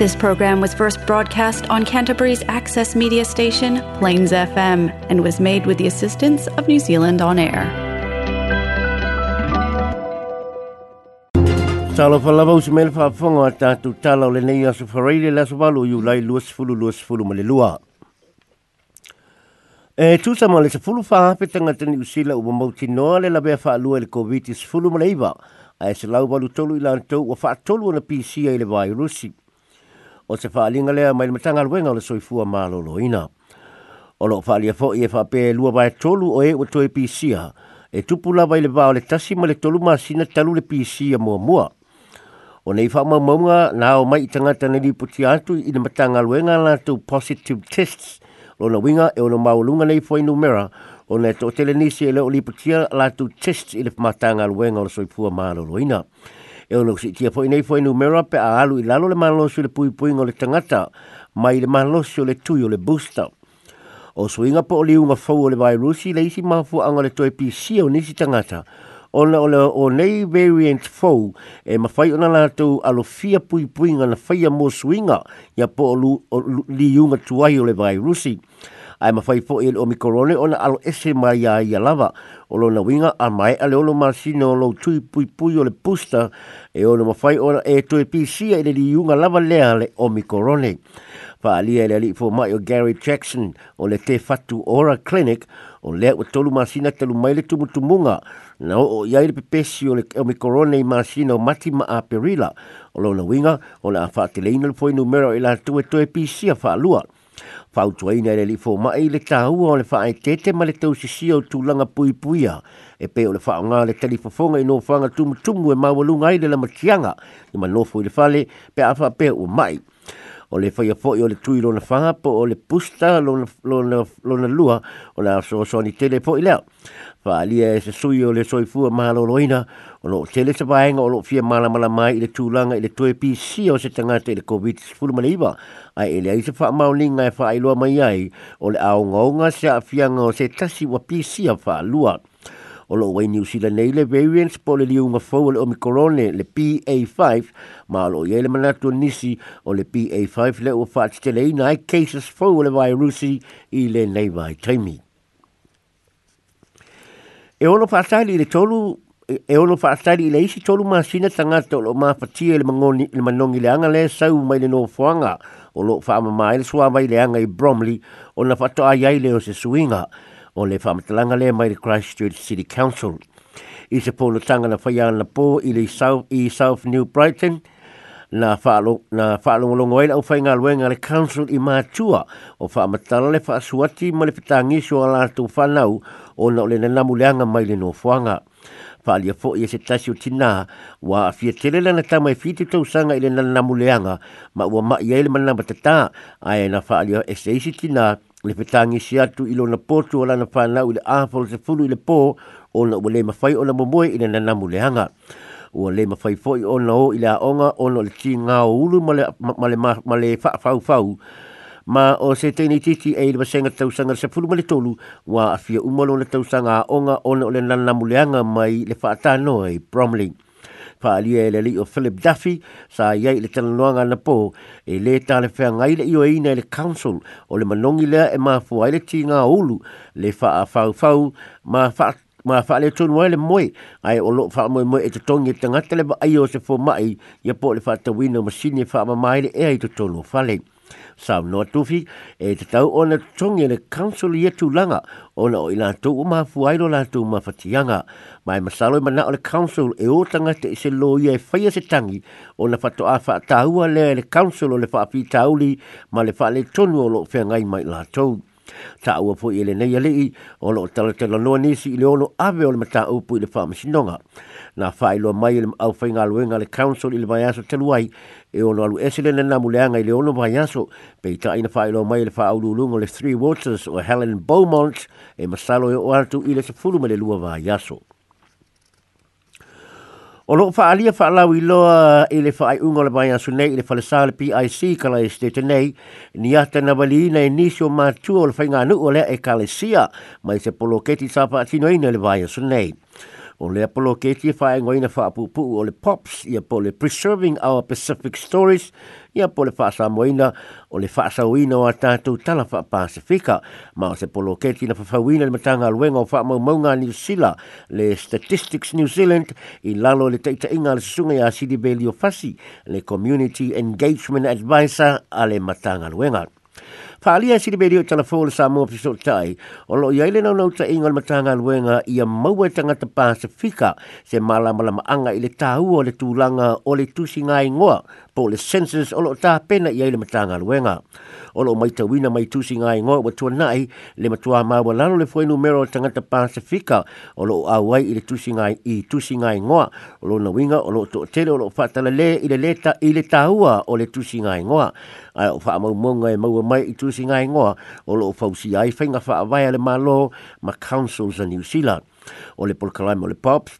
This program was first broadcast on Canterbury's access media station, Plains FM, and was made with the assistance of New Zealand On Air. Talo falava usu mele whaafonga tātou tala o lenei aso whareile laso valu yu lai luasfulu luasfulu ma le lua. E tu ma le sa fulu whaape tangata ni usila ua mautinoa le labea whaalua i le COVID-19 ma le iwa. Ae se lau valu tolu i wa fa tolu ana PC ai le vairusi. o se whaalinga lea mai matanga luenga o le soifua mālo loina. O lo whaalia fo i e whape lua vai tolu o e o toi pisia, e tupu lava i le vao le tasi ma le tolu ma sina talu le pisia mua mua. O nei wha maumaunga nā o mai i tangata nei li puti atu i le matanga luenga nā tu positive tests, lo na winga e o na maulunga nei fwai numera, o nei tō tele nisi e leo li puti atu tests i le matanga luenga o le soifua mālo loina. Lo e ono si tia po inei foi numero pe a alu i lalo le malo su le pui pui ngole tangata mai le malo su le tui o le booster o suinga po li unga fau o le vai rusi le isi mafu anga le toi PC o nisi tangata o le o, le, o nei variant fau e mawhai ona lātou alo fia pui pui ngana whaia mō suinga ia po o, lu, o li unga tuai o le vai rusi ai ma fai foi o micorone ona alo ese mai ia ia lava o lo na winga a mai a leolo masino lo tui pui pui o le pusta e ono ma fai ona e tui pisia e le li yunga lava lea le o micorone fa alia ele alifo mai o Gary Jackson o le te fatu ora clinic o le o tolu masina talu mai le tumutumunga na o iai le pepesi o le omikorone i masino o mati ma aperila o lona winga o le a fa ateleina le foi numero e la tue tue pisia fa lua Fautua ina ele lifo ma e le tahu o le faa e tete ma le tau si si au tūlanga pui puia. E pe o le faa ngā le tali fafonga i nōwhanga tumutumu e mawalunga i le lama tianga. Ima nōwhu i le fale pe a faa pe o mai o le faia foʻi o le tui lona faga po o le pusta lona, lona, lona lua o na soasoani tele foʻi lea faaalia e se sui o le soifua maloloina o loo tele se vaega o loo fia malamalama ai i le tulaga i le toe pc o se tagata i le covid-19 ai e leai se faamaoniga e faailoa mai ai o le aogaoga se aafiaga o se tasi ua pc a faalua o lo wai New Zealand nei le variants po le liunga fau le omikorone le PA5 ma lo yele manatu nisi o le PA5 le o fats te le inai cases fau le virusi i le nei vai taimi. E ono fatali le tolu e ono fatali le isi tolu masina tangata o lo mafatia le, mangoni, le manongi le anga le sau mai le no fuanga o lo faama mai le suamai le anga i Bromley o na fatoa yei le o se suinga o le whamatalanga le mai Christchurch City Council. I se pono tanga na whaia na pō i le South, i South New Brighton, na whaalo, na whaalo ngolongo aila au whainga luenga le council i mātua o whaamatala le whaasuati ma le pitangi so a lātou whanau o na ole na namu leanga mai le nōwhanga. Whaalia fo i e se tasi o tina wa a fia telela na tamai fiti tau sanga i le na namu leanga ma ua ma i eile manama tata a e na whaalia e se isi tina le petangi si atu ilo na potu o na whanau i le āpolo te fulu i le pō o na ule mawhai o na momoe i le nanamu le hanga. Ua le mawhai fōi o na o i le aonga o na le tī ngā o ulu ma le whaafau fau. Ma o se teini titi e i le masenga tausanga se fulu ma le tolu wa a fia umalo na tausanga aonga o na ule nanamu le mai le whaatanoa i Bromley faaalia e le li o philip duffy sa yai e i le talanoaga ana po e le tale feagai le ioeina i le council o le manogi lea e mafu ai le tigā ulu le faafaufau ma faaaletonu ai le moe ai o lo loo faamoemoe e totogi e tagata le vaaio o se fomaʻi ia po o le faatauina o masini e faamamā ai le ea i totonu o sa no tufi e te tau ona tongi le council ye tu langa ona o ina tu ma fuai lo la tu ma fatianga mai masalo ma na le e o tanga te se lo ye fai se tangi ona fato a fa tau le le council o le fa tauli ma le fa le tonu o lo fe ngai mai la tau ta ua po ile nei ale i o lo tala tala no ni si ile ono ave o le mata upu ile fa masinonga na fa ilo mai ile au fa inga luenga le council ile vai aso telu ai e ono alu esile na namuleanga ile ono vai aso pe ita ina fa ilo mai ile fa au lulungo le three waters o Helen Beaumont e masalo e o artu ile se fulu me le lua vai aso O loko wha alia wha alau i loa i le wha ai ungo le baia su nei i le wha le sale PIC kala e stete nei ni ata na wali i nisio ma tua o le whainga anu o lea e kale sia mai se polo keti sapa atino i le baia su nei. O lea polo keti e wha ngoina wha apupu o le POPS i a pole Preserving Our Pacific Stories ia po le faasa moina o le faasa uina o atatou tala fa pasifika ma o se polo keti na fafau ina le matanga aluenga o faa maumaunga New Zealand le Statistics New Zealand i lalo le taita inga le susunga ya Sidi Belio Fasi le Community Engagement Advisor ale matanga aluenga. Whaalia si te o tana fōle sa mōpi so tai. O lo iai le naunau ta ingol ma tanga luenga i a maua tangata Pasifika se malamalama anga i le tāua le tūlanga o le tusi ngai ngoa po le census o lo tā pena iai le ma tanga luenga. O lo mai tawina mai tusi ngai ngoa wa tua nai le matua maua lalo le fwenu mero tangata Pasifika o lo awai i le tusi ngai i tusi ngai ngoa o lo na winga o lo tō tele o lo fatala le i le leta i le tāua o le tusi ngai ngoa. Ai o wha mau mōngai e maua mai i tusi si ngai ngoa o lo fau si ai fainga fa avai ale ma lo ma councils a New Zealand. O le pol kalaima o le pops,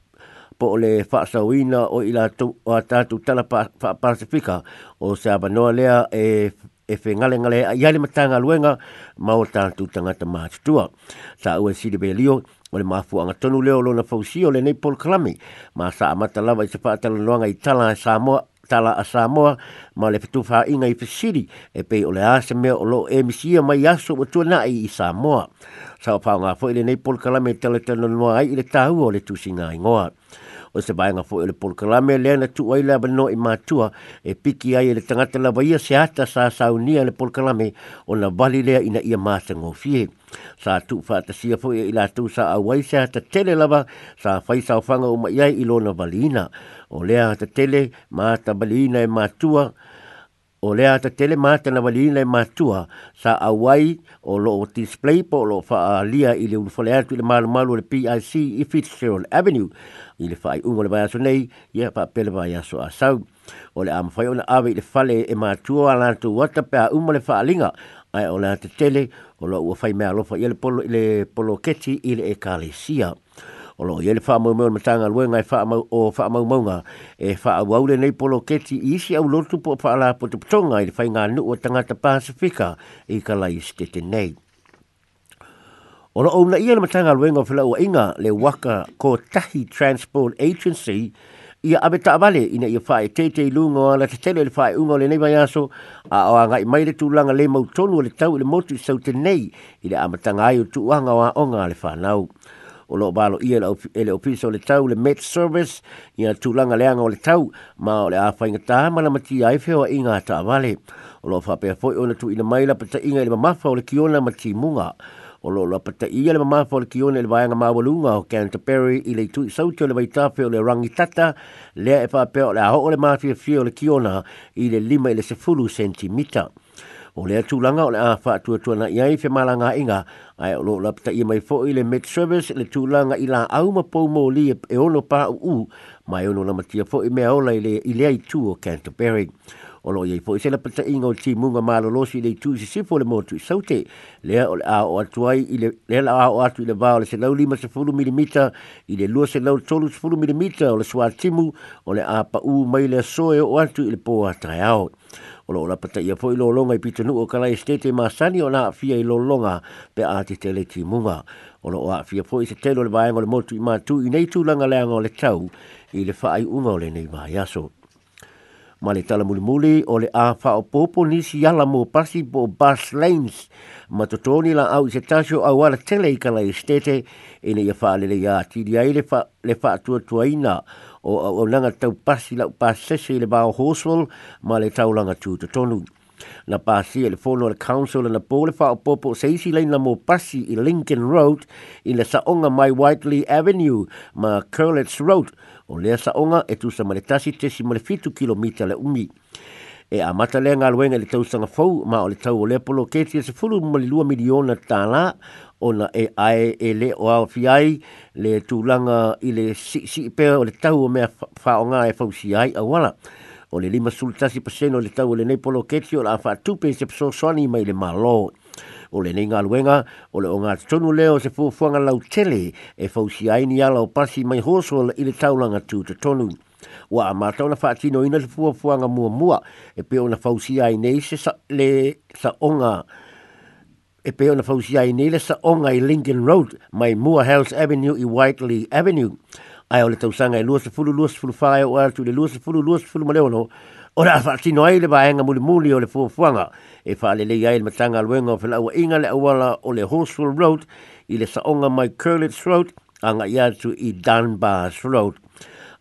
po o le fa sawina o i o atatu tala fa pasifika o se avanoa lea e e fe ngale ngale a yale matanga luenga ma o tatu tangata maatutua. Sa ue sidi belio, o le mafu anga tonu leo lona fausio le nei pol kalami ma sa amata lava i se fa atala noanga i tala e sa moa tala a Samoa ma le fitu inga i fisiri e pei o le ase mea o lo e misia mai aso o tuana i i Samoa. Sao pao ngā fo i le nei polkalame tele tele noa ai i le tāua o le tūsinga i ngoa o se vaenga fo ele pol kalame le na tu ai la i ma e piki ai e le tangata la vaia se ata sa saunia le pol kalame o na vali le ina ia ma se ngofie sa tu fa sia fo e i la tu sa awai se ata tele lava sa fai sa fanga o ma ia i lo na valina o le ata tele ma ta valina e ma o le ata tele mata wali le matua sa awai o lo o display po lo fa lia i le ulfole atu le malu malu le PIC i Fitzgerald Avenue i le fai ungo le vayaso nei i a pa pele vayaso a sau o le amfai o na awe i le fale e matua ala tu wata pe a umo le faalinga ai o le ata tele o lo ua fai mea lofa i le polo, le polo keti i le ekalesia o lo ye le fa mo matanga lo ngai famo o famo mo nga e fa wa nei polo keti isi au lotu po fa la po tu tonga i fa nga nu o tanga te pasifika i kala lai stete nei o ona ia le matanga lo ngai fa inga le waka ko tahi transport agency ia abe ta vale ina ia fai te te lu ala tele le fa u ngo le nei vai aso a o anga i mai le tulanga le mau tonu le tau le motu sau te nei ile amatanga ai o tu anga wa o le fa nau o lo balo ia le ofisa le tau le Met Service ia tūlanga leanga o le tau ma o le afa āwhainga tā la ai whewa o inga ta vale. O lo whapea foi o na tu ina maila pata inga i le mamafa o le kiona ma munga. O lo lo pata ia le mamafa o le kiona i le vayanga mawalunga o Canterbury i le tui sauti o le waitafe o le rangitata lea e whapea o le aho o le mafia fia o le kiona i le lima i le sefulu sentimita o le atu langa o le awha atua tuana i ai whemalanga inga ai o lo lapta i mai fo i le med service le tu langa i la au ma pou mo li e ono pa u u mai ono na matia fo i mea ola i le i le ai tu o Canterbury o lo i fo i se lapta inga o ti munga ma lo lo si le tu si si fo le motu i saute lea o le a o atuai i le lea la a o atu i le vao le se lau lima se fulu milimita i le lua se lau tolu se fulu milimita o le swa timu o le a pa u mai le soe o atu i le po a tae o lo lapata ia foi lo longa i pitanu o kalai stete ma sani o na fia i lo pe a te tele ti munga o lo a fia foi se telo le vaenga le motu i matu i nei tūlanga leanga o le tau i le whaai unga o le nei vai aso. Ma le tala muli muli o le a wha o popo nisi yala mo pasi po bus lanes ma totoni la au i se tasio au ala tele i kalai stete i e nei a wha le le ya tidi ai le wha tuatua ina o o o langa tau pasi la pasese le ba hospital ma le tau langa tu to tonu na pasi e le fono le council na pole fa popo seisi le na mo pasi i Lincoln Road i le saonga mai Whiteley Avenue ma Curlets Road o le saonga e tu sa maletasi tesi ma le fitu kilomita le umi e a mata le nga luenga le tau sanga fau ma o le tau o le polo ke tia se fulu mali lua miliona tala o na e ae e le o au fiai le tūlanga i le si, si pe o le tau o mea whaonga e fau si ai a wala o le lima sultasi paseno le tau o le polo keti o la afa tupe se pso soani mai le malo o le nei ngā luenga o le o ngā tonu leo se fuafuanga lau tele e fau si ai ni ala o pasi mai hoso i le taulanga tu te tonu. Wa a mātau na whātino ina le fuafuanga mua mua e peo na fausia i nei se sa, le sa onga e peo na fausia i nei le sa onga i Lincoln Road mai mua Hells Avenue i Whiteley Avenue. Ai o le tausanga e luas fulu luas fulu whae o atu le luas fulu luas fulu maleono o la whātino ai le vaenga muli muli o le fuafuanga e whālelei ai le matanga luenga o whilaua inga le awala o le Horsfield Road i le saonga mai Curlitz Road anga i atu i Dunbar's Road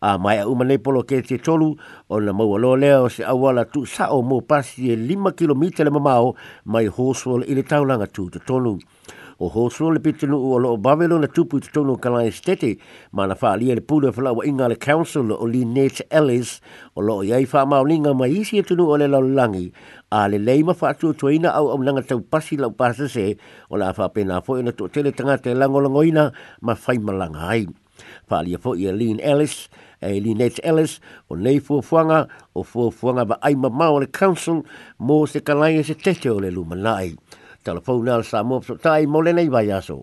a mai a uma nei polo ke te tolu o na maua lo lea o se awala tu sa o mō pasi e lima kilomita le mamao mai hoswole i le taulanga tu te tonu. O hoswole le pitunu u alo o bavelo na tupu te tonu kalai stete ma na faa lia le pūle fala wa inga le council o li Nate Ellis o lo o iai faa mao linga mai isi e tunu o le laulangi a le leima faa tu tuina au au nanga tau pasi lau pasase o la faa pena fo e na tu tele tangata e langolangoina ma faimalanga hai. Hai. Whaalia po i a Lynn Ellis, e Lynette Ellis, o nei fuafuanga, o fuafuanga wa aima mau le council, mō se kalai e se tete o le lumanai. Telefona al Samoa, so tai mo nei vai aso.